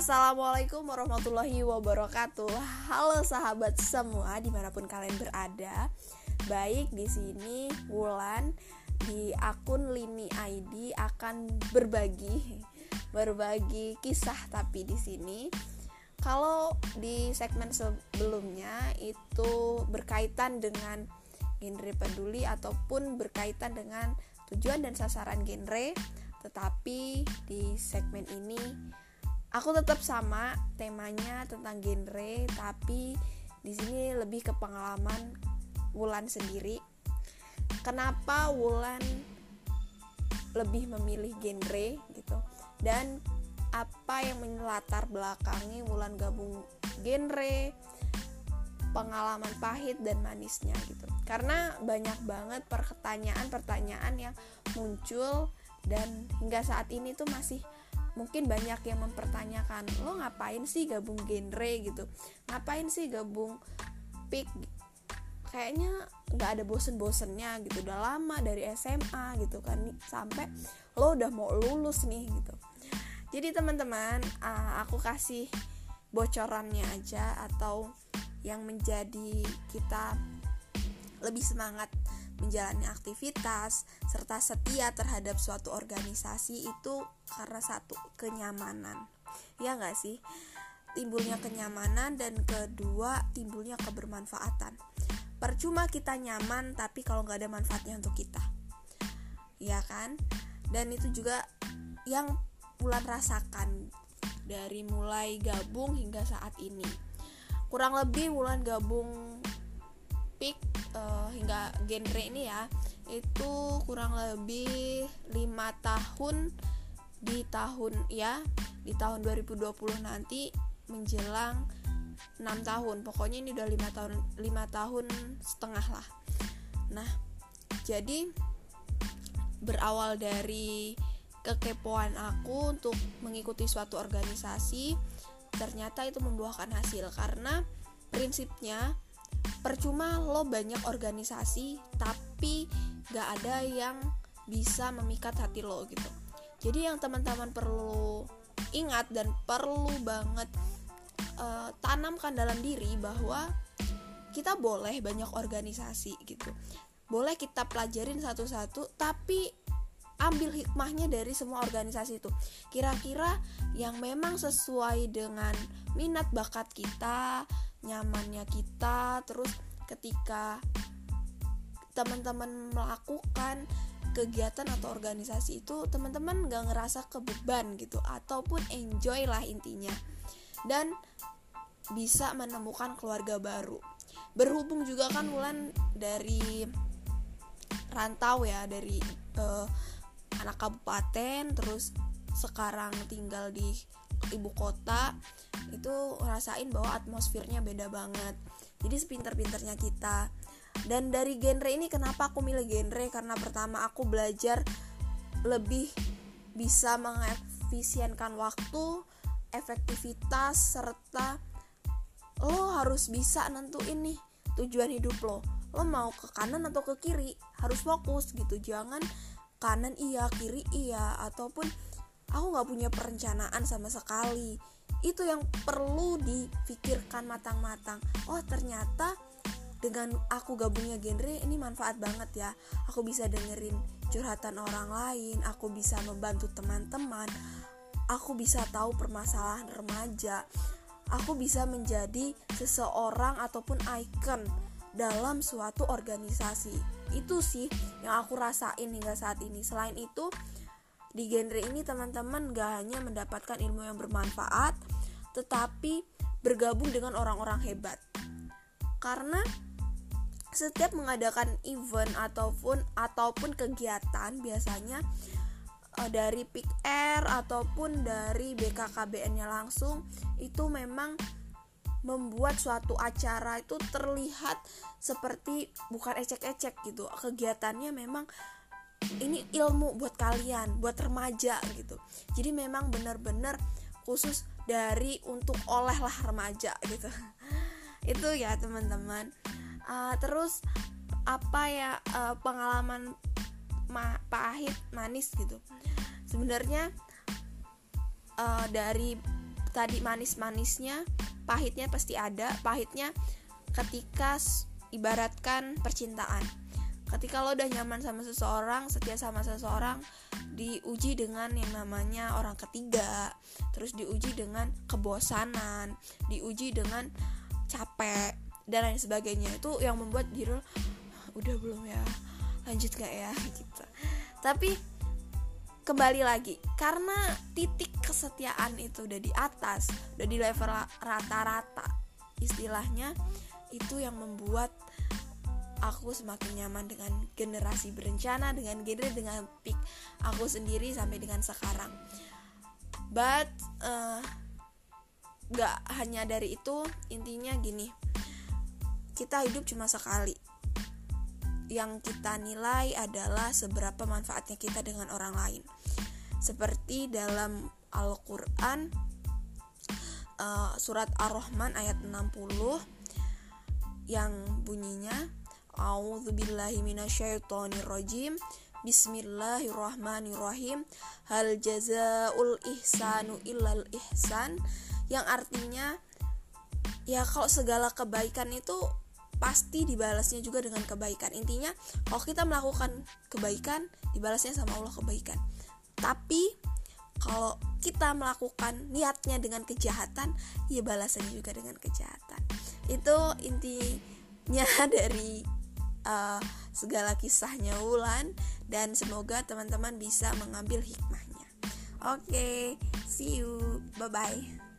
Assalamualaikum warahmatullahi wabarakatuh. Halo sahabat semua di mana pun kalian berada. Baik di sini Wulan di akun Lini ID akan berbagi berbagi kisah tapi di sini kalau di segmen sebelumnya itu berkaitan dengan genre peduli ataupun berkaitan dengan tujuan dan sasaran genre tetapi di segmen ini aku tetap sama temanya tentang genre tapi di sini lebih ke pengalaman Wulan sendiri. Kenapa Wulan lebih memilih genre gitu? Dan apa yang melatar belakangi Wulan gabung genre pengalaman pahit dan manisnya gitu? Karena banyak banget pertanyaan-pertanyaan yang muncul dan hingga saat ini tuh masih mungkin banyak yang mempertanyakan lo ngapain sih gabung genre gitu? Ngapain sih gabung pick? Kayaknya nggak ada bosen-bosennya gitu udah lama dari SMA gitu kan sampai lo udah mau lulus nih gitu. Jadi teman-teman uh, aku kasih bocorannya aja atau yang menjadi kita lebih semangat menjalani aktivitas serta setia terhadap suatu organisasi itu karena satu kenyamanan. Ya nggak sih? Timbulnya kenyamanan dan kedua timbulnya kebermanfaatan. Percuma kita nyaman tapi kalau nggak ada manfaatnya untuk kita. Ya kan? Dan itu juga yang Bulan rasakan dari mulai gabung hingga saat ini. Kurang lebih Wulan gabung pick uh, hingga genre ini ya itu kurang lebih lima tahun di tahun ya di tahun 2020 nanti menjelang 6 tahun. Pokoknya ini udah lima tahun lima tahun setengah lah. Nah jadi berawal dari kekepoan aku untuk mengikuti suatu organisasi ternyata itu membuahkan hasil. Karena prinsipnya percuma lo banyak organisasi tapi gak ada yang bisa memikat hati lo gitu. Jadi yang teman-teman perlu ingat dan perlu banget uh, tanamkan dalam diri bahwa kita boleh banyak organisasi gitu. Boleh kita pelajarin satu-satu tapi ambil hikmahnya dari semua organisasi itu. Kira-kira yang memang sesuai dengan minat bakat kita nyamannya kita terus ketika teman-teman melakukan kegiatan atau organisasi itu teman-teman gak ngerasa kebeban gitu ataupun enjoy lah intinya. Dan bisa menemukan keluarga baru. Berhubung juga kan Wulan dari rantau ya dari uh, anak kabupaten terus sekarang tinggal di ibu kota itu rasain bahwa atmosfernya beda banget. Jadi sepinter-pinternya kita. Dan dari genre ini kenapa aku milih genre? Karena pertama aku belajar lebih bisa mengefisienkan waktu efektivitas serta lo harus bisa nentuin nih tujuan hidup lo. Lo mau ke kanan atau ke kiri harus fokus gitu. Jangan kanan iya kiri iya ataupun aku nggak punya perencanaan sama sekali. Itu yang perlu difikirkan matang-matang. Oh ternyata dengan aku gabungnya genre ini manfaat banget ya. Aku bisa dengerin curhatan orang lain aku bisa membantu teman-teman aku bisa tahu permasalahan remaja aku bisa menjadi seseorang ataupun icon dalam suatu organisasi. Itu sih yang aku rasain hingga saat ini. Selain itu di genre ini teman-teman gak hanya mendapatkan ilmu yang bermanfaat, tetapi bergabung dengan orang-orang hebat. Karena setiap mengadakan event ataupun ataupun kegiatan biasanya uh, dari Air ataupun dari BKKBN-nya langsung itu memang membuat suatu acara itu terlihat seperti bukan ecek-ecek gitu. Kegiatannya memang ini ilmu buat kalian buat remaja gitu. Jadi memang benar-benar khusus dari untuk oleh lah remaja gitu. Itu ya teman-teman. Uh, terus apa ya uh, pengalaman ma pahit manis gitu. Sebenarnya uh, dari tadi manis-manisnya pahitnya pasti ada. Pahitnya ketika ibaratkan percintaan ketika lo udah nyaman sama seseorang setia sama seseorang diuji dengan yang namanya orang ketiga. Terus diuji dengan kebosanan diuji dengan capek dan lain sebagainya. Itu yang membuat diri udah belum ya? Lanjut gak ya? Gitu. Tapi kembali lagi karena titik kesetiaan itu udah di atas udah di level rata-rata istilahnya itu yang membuat aku semakin nyaman dengan generasi berencana dengan genre dengan pick aku sendiri sampai dengan sekarang. But uh, gak hanya dari itu intinya gini. Kita hidup cuma sekali. Yang kita nilai adalah seberapa manfaatnya kita dengan orang lain. Seperti dalam Al-Quran uh, surat Ar-Rahman ayat 60 yang bunyinya A'udzubillahi minasyaitonirrajim Bismillahirrahmanirrahim. Hal jazaul ihsanu illal ihsan. Yang artinya Ya kalau segala kebaikan itu Pasti dibalasnya juga dengan kebaikan. Intinya kalau kita melakukan kebaikan Dibalasnya sama Allah kebaikan. Tapi kalau kita melakukan niatnya dengan kejahatan Ya balasannya juga dengan kejahatan. Itu intinya dari uh, segala kisahnya Wulan dan semoga teman-teman bisa mengambil hikmahnya. Oke, okay, see you. Bye bye.